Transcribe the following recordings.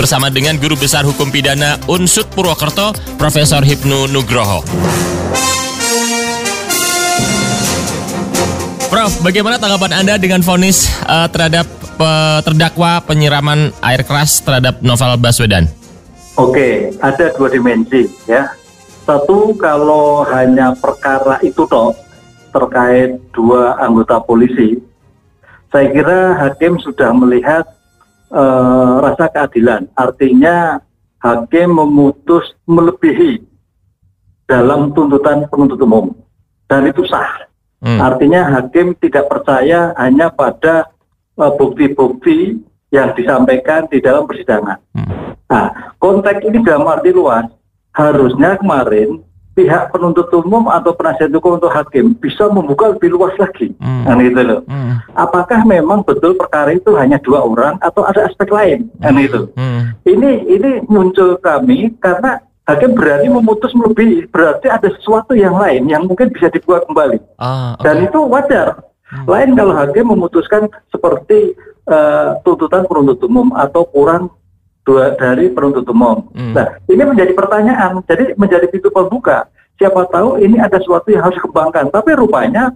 bersama dengan Guru Besar Hukum Pidana Unsut Purwokerto, Profesor Hipnu Nugroho. Prof, bagaimana tanggapan Anda dengan vonis uh, terhadap uh, terdakwa penyiraman air keras terhadap Novel Baswedan? Oke, ada dua dimensi ya. Satu kalau hanya perkara itu toh terkait dua anggota polisi, saya kira hakim sudah melihat uh, rasa keadilan. Artinya hakim memutus melebihi dalam tuntutan penuntut umum dan itu sah. Hmm. Artinya hakim tidak percaya hanya pada uh, bukti-bukti yang disampaikan di dalam persidangan. Hmm. Nah, konteks ini dalam arti luas harusnya kemarin pihak penuntut umum atau penasihat hukum untuk hakim bisa membuka lebih luas lagi, hmm. kan gitu loh. Hmm. Apakah memang betul perkara itu hanya dua orang atau ada aspek lain, kan hmm. itu. Hmm. Ini ini muncul kami karena hakim berani memutus lebih berarti ada sesuatu yang lain yang mungkin bisa dibuat kembali, ah, okay. dan itu wajar. Hmm. Lain kalau hakim memutuskan seperti uh, tuntutan penuntut umum atau kurang dua dari penuntut umum. Hmm. Nah, ini menjadi pertanyaan. Jadi menjadi pintu pembuka. Siapa tahu ini ada sesuatu yang harus dikembangkan. Tapi rupanya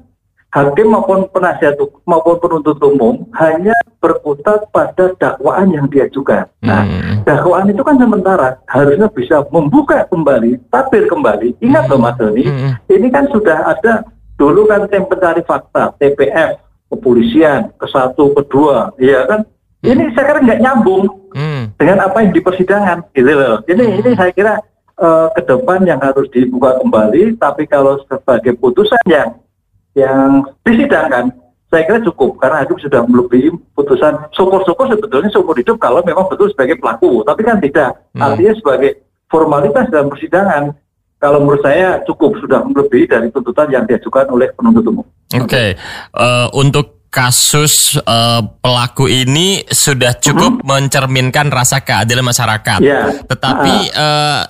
hakim maupun penasihat maupun penuntut umum hanya berputar pada dakwaan yang diajukan. Nah, hmm. dakwaan itu kan sementara harusnya bisa membuka kembali, tabir kembali. Ingat loh Mas Doni, hmm. ini kan sudah ada dulu kan tim pencari fakta, TPF, kepolisian, ke satu, kedua, iya kan? Hmm. Ini sekarang nggak nyambung hmm. dengan apa yang di persidangan, gitu loh. Ini hmm. ini saya kira uh, ke depan yang harus dibuka kembali. Tapi kalau sebagai putusan yang yang disidangkan, saya kira cukup karena hakim sudah melebihi putusan syukur-syukur sebetulnya seumur hidup kalau memang betul sebagai pelaku. Tapi kan tidak. Hmm. Artinya sebagai formalitas dalam persidangan kalau menurut saya cukup sudah melebihi dari tuntutan yang diajukan oleh penuntut umum. Oke, okay. uh, eh, untuk kasus uh, pelaku ini sudah cukup uh-huh. mencerminkan rasa keadilan masyarakat. Yeah. Tetapi uh,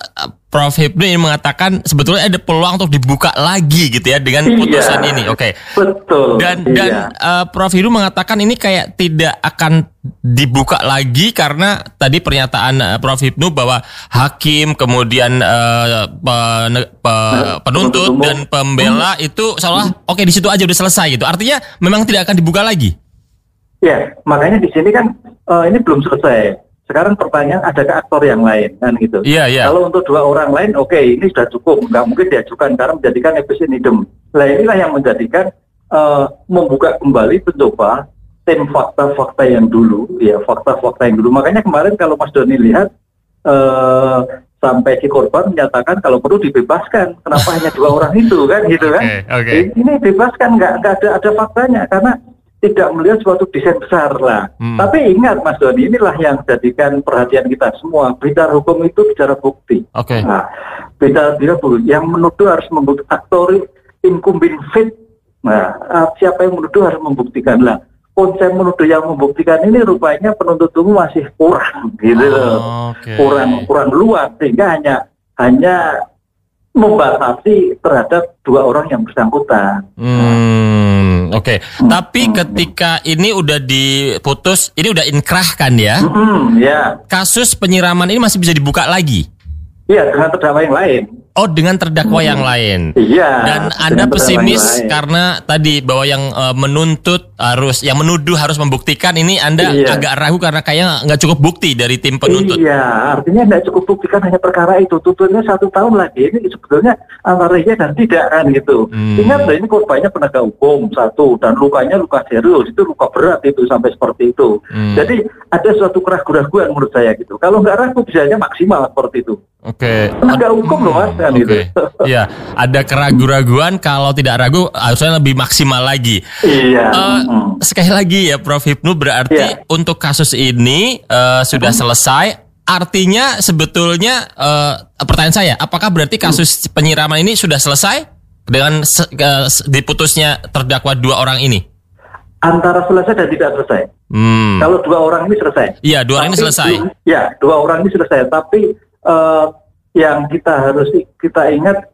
Prof Hipnu ini mengatakan sebetulnya ada peluang untuk dibuka lagi gitu ya dengan putusan iya, ini. Oke. Okay. Betul. Dan iya. dan uh, Prof Hipnu mengatakan ini kayak tidak akan dibuka lagi karena tadi pernyataan uh, Prof Hipnu bahwa hakim kemudian uh, pen, pe, penuntut dan pembela hmm. itu seolah oke okay, di situ aja udah selesai gitu. Artinya memang tidak akan dibuka lagi. Ya, makanya di sini kan uh, ini belum selesai sekarang pertanyaan adakah aktor yang lain kan gitu. Iya, iya. Kalau untuk dua orang lain oke okay, ini sudah cukup, nggak mungkin diajukan karena menjadikan episode idem. Nah inilah yang menjadikan uh, membuka kembali mencoba tim fakta-fakta yang dulu, ya fakta-fakta yang dulu. Makanya kemarin kalau Mas Doni lihat uh, sampai si korban menyatakan kalau perlu dibebaskan. Kenapa hanya dua orang itu kan gitu kan? Okay, okay. Ini bebaskan nggak nggak ada ada faktanya karena tidak melihat suatu desain besar lah. Hmm. Tapi ingat Mas Doni, inilah yang jadikan perhatian kita semua. Bicara hukum itu bicara bukti. Oke. Okay. Nah, bicara bukti. Yang menuduh harus membuktikan aktor incumbent fit. Nah, ah, siapa yang menuduh harus membuktikan lah. Konsep menuduh yang membuktikan ini rupanya penuntut umum masih kurang, gitu oh, okay. kurang kurang luas sehingga hanya hanya membatasi terhadap dua orang yang bersangkutan. Hmm. Oke, okay. hmm. tapi ketika ini udah diputus, ini udah inkrah kan ya? Hmm, ya. Kasus penyiraman ini masih bisa dibuka lagi? Iya, dengan terdakwa yang lain. Oh, dengan terdakwa hmm. yang lain. Iya. Dan Anda pesimis karena tadi bahwa yang uh, menuntut harus, yang menuduh harus membuktikan ini Anda iya. agak ragu karena kayaknya nggak cukup bukti dari tim penuntut. Iya, artinya nggak cukup buktikan hanya perkara itu. Tuntutnya satu tahun lagi. Ini sebetulnya antara iya dan tidak kan gitu. Hmm. Ingat ini korbannya penegak hukum satu dan lukanya luka serius itu luka berat itu sampai seperti itu. Hmm. Jadi ada suatu keraguan-keraguan menurut saya gitu. Kalau nggak ragu bisa maksimal seperti itu. Oke. Okay. Penegak hukum loh mas kan okay. gitu. Iya, ada keraguan-raguan kalau tidak ragu harusnya lebih maksimal lagi. Iya. Uh, mm. Sekali lagi ya Prof Hipnu berarti yeah. untuk kasus ini uh, sudah mm. selesai. Artinya sebetulnya uh, pertanyaan saya, apakah berarti kasus penyiraman ini sudah selesai dengan uh, diputusnya terdakwa dua orang ini? Antara selesai dan tidak selesai. Hmm. Kalau dua orang ini selesai. Iya, dua orang ini selesai. Iya, dua orang ini selesai. Tapi uh, yang kita harus kita ingat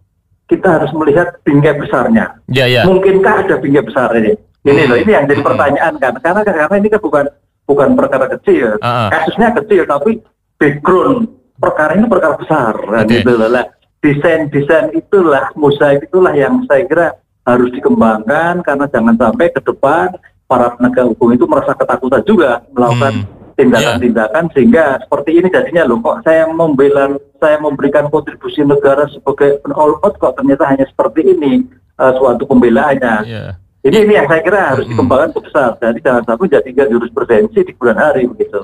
kita harus melihat bingkai besarnya. Ya, ya. Mungkinkah ada bingkai besar ini? Ini loh, ini yang jadi hmm. pertanyaan kan. Karena karena ini kan bukan bukan perkara kecil. Uh -uh. Kasusnya kecil, tapi background perkara ini perkara besar kan Oke. gitu loh. Lah, desain-desain itulah mosaik itulah yang saya kira harus dikembangkan karena jangan sampai ke depan para penegak hukum itu merasa ketakutan juga melakukan Hmm. Tindakan-tindakan sehingga seperti ini jadinya loh kok saya membela saya memberikan kontribusi negara sebagai all out kok ternyata hanya seperti ini eh, suatu pembelaannya Iya. Ini ini yang saya kira harus dikembangkan ke besar jadi jangan sampai jadikan jurisprudensi di bulan hari begitu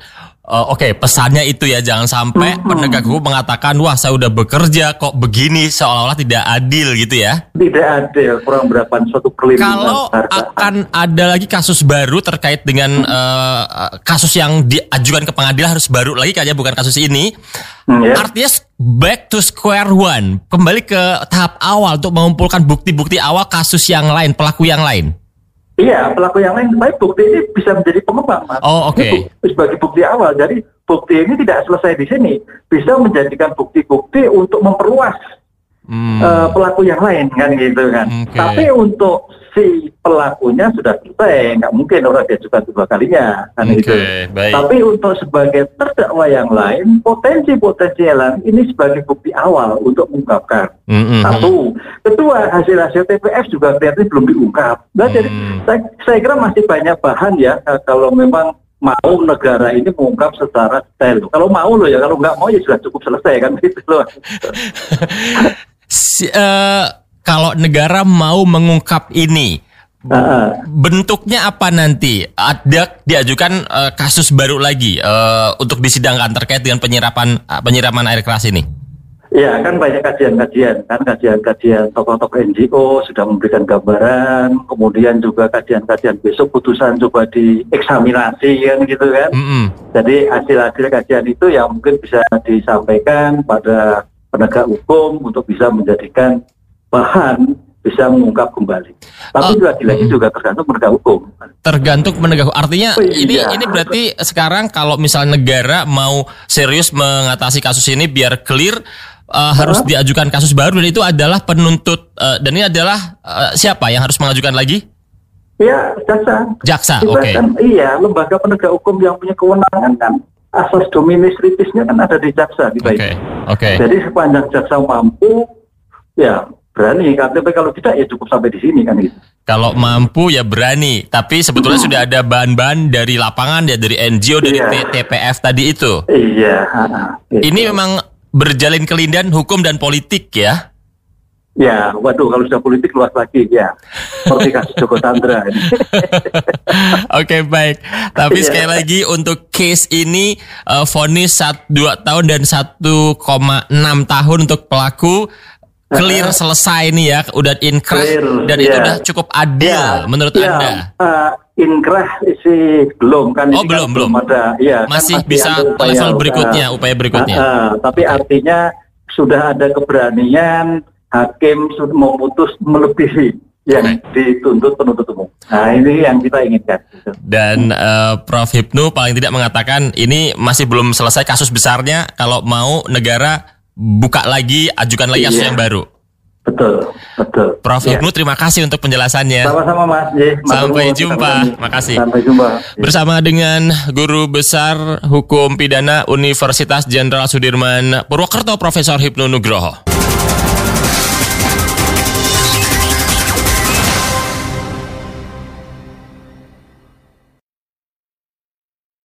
Oh, Oke, pesannya itu ya jangan sampai Mhm. penegak hukum mengatakan wah saya udah bekerja kok begini seolah-olah tidak adil gitu ya. tidak ada kurang berapa suatu perlindungan Kalau harga. akan ada lagi kasus baru terkait dengan eh, kasus yang diajukan ke pengadilan harus baru lagi kayaknya bukan kasus ini. Hmm, ya. Artinya back to square one, kembali ke tahap awal untuk mengumpulkan bukti-bukti awal kasus yang lain, pelaku yang lain. Iya, pelaku yang lain, tapi bukti ini bisa menjadi pengembang, Mas. Oh, oke. Ini bu- sebagai bukti awal, jadi bukti ini tidak selesai di sini, bisa menjadikan bukti-bukti untuk memperluas Hmm. eh, pelaku yang lain kan gitu kan. Oke. Tapi untuk si pelakunya sudah selesai, nggak mungkin orang diajukan kedua kalinya kan Oke, gitu. baik. Tapi untuk sebagai terdakwa yang lain, potensi-potensi yang lain ini sebagai bukti awal untuk mengungkapkan. Mm-mm. Satu, kedua hasil-hasil TPF juga kelihatannya belum diungkap. Nah, jadi Hmm. saya, saya kira masih banyak bahan ya eh, kalau memang mau negara ini mengungkap secara detail. Kalau mau loh ya, kalau nggak mau ya sudah cukup selesai kan gitu loh. Si- eh, kalau negara mau mengungkap ini, bentuknya apa nanti? Ada diajukan eh, kasus baru lagi eh, untuk disidangkan terkait dengan penyirapan eh, penyiraman air keras ini. Ya kan banyak kajian-kajian kan kajian-kajian tokoh-tokoh NGO sudah memberikan gambaran, kemudian juga kajian-kajian besok putusan coba dieksaminasi kan gitu kan. Mm-mm. Jadi hasil-hasil kajian itu yang mungkin bisa disampaikan pada penegak hukum untuk bisa menjadikan bahan bisa mengungkap kembali. Tapi Oh, lagi-lagi mm. juga tergantung penegak hukum. Tergantung penegak hukum. Artinya Oh, ini iya. ini berarti sekarang kalau misalnya negara mau serius mengatasi kasus ini biar clear eh, harus diajukan kasus baru dan itu adalah penuntut eh, dan ini adalah eh, siapa yang harus mengajukan lagi? Ya, jaksa. Jaksa. Oke. Bahkan iya, lembaga penegak hukum yang punya kewenangan kan asas dominis litisnya kan ada di jaksa di Oke. baik. Oke. Jadi sepanjang jaksa mampu, ya berani. Kan. Tapi kalau tidak ya cukup sampai di sini kan gitu. Kalau mampu ya berani, tapi sebetulnya sudah ada bahan-bahan dari lapangan ya dari NGO dari. T- TPF tadi itu. Iya. gitu. Ini memang berjalin kelindan hukum dan politik ya. Ya, waduh kalau sudah politik luas lagi ya. Seperti kasus Joko Chandra. Oke baik, tapi Iya. sekali lagi untuk case ini eh, vonis sat dua tahun dan 1,6 tahun untuk pelaku clear selesai nih ya, udah inkrah Clear, dan itu iya. udah cukup adil menurut ya, anda. eh, inkrah sih belum kan? Oh, kan belum, belum. ada. Ya, kan Masih bisa ada upaya- level berikutnya, eh, upaya berikutnya. eh, eh, tapi artinya sudah ada keberanian hakim sudah memutus melebihi yang Oke. dituntut penuntut umum. Nah ini yang kita inginkan. gitu. Dan eh, Prof Hipnu paling tidak mengatakan ini masih belum selesai kasus besarnya. Kalau mau negara buka lagi, ajukan lagi kasus Iya. yang baru. Betul, betul. Prof Ya. Hipnu terima kasih untuk penjelasannya. Sama-sama Mas. Ye, Sampai matur nuwun, jumpa. sama-sama. Makasih. Sampai jumpa. Bersama dengan Guru Besar Hukum Pidana Universitas Jenderal Sudirman Purwokerto Profesor Hipnu Nugroho.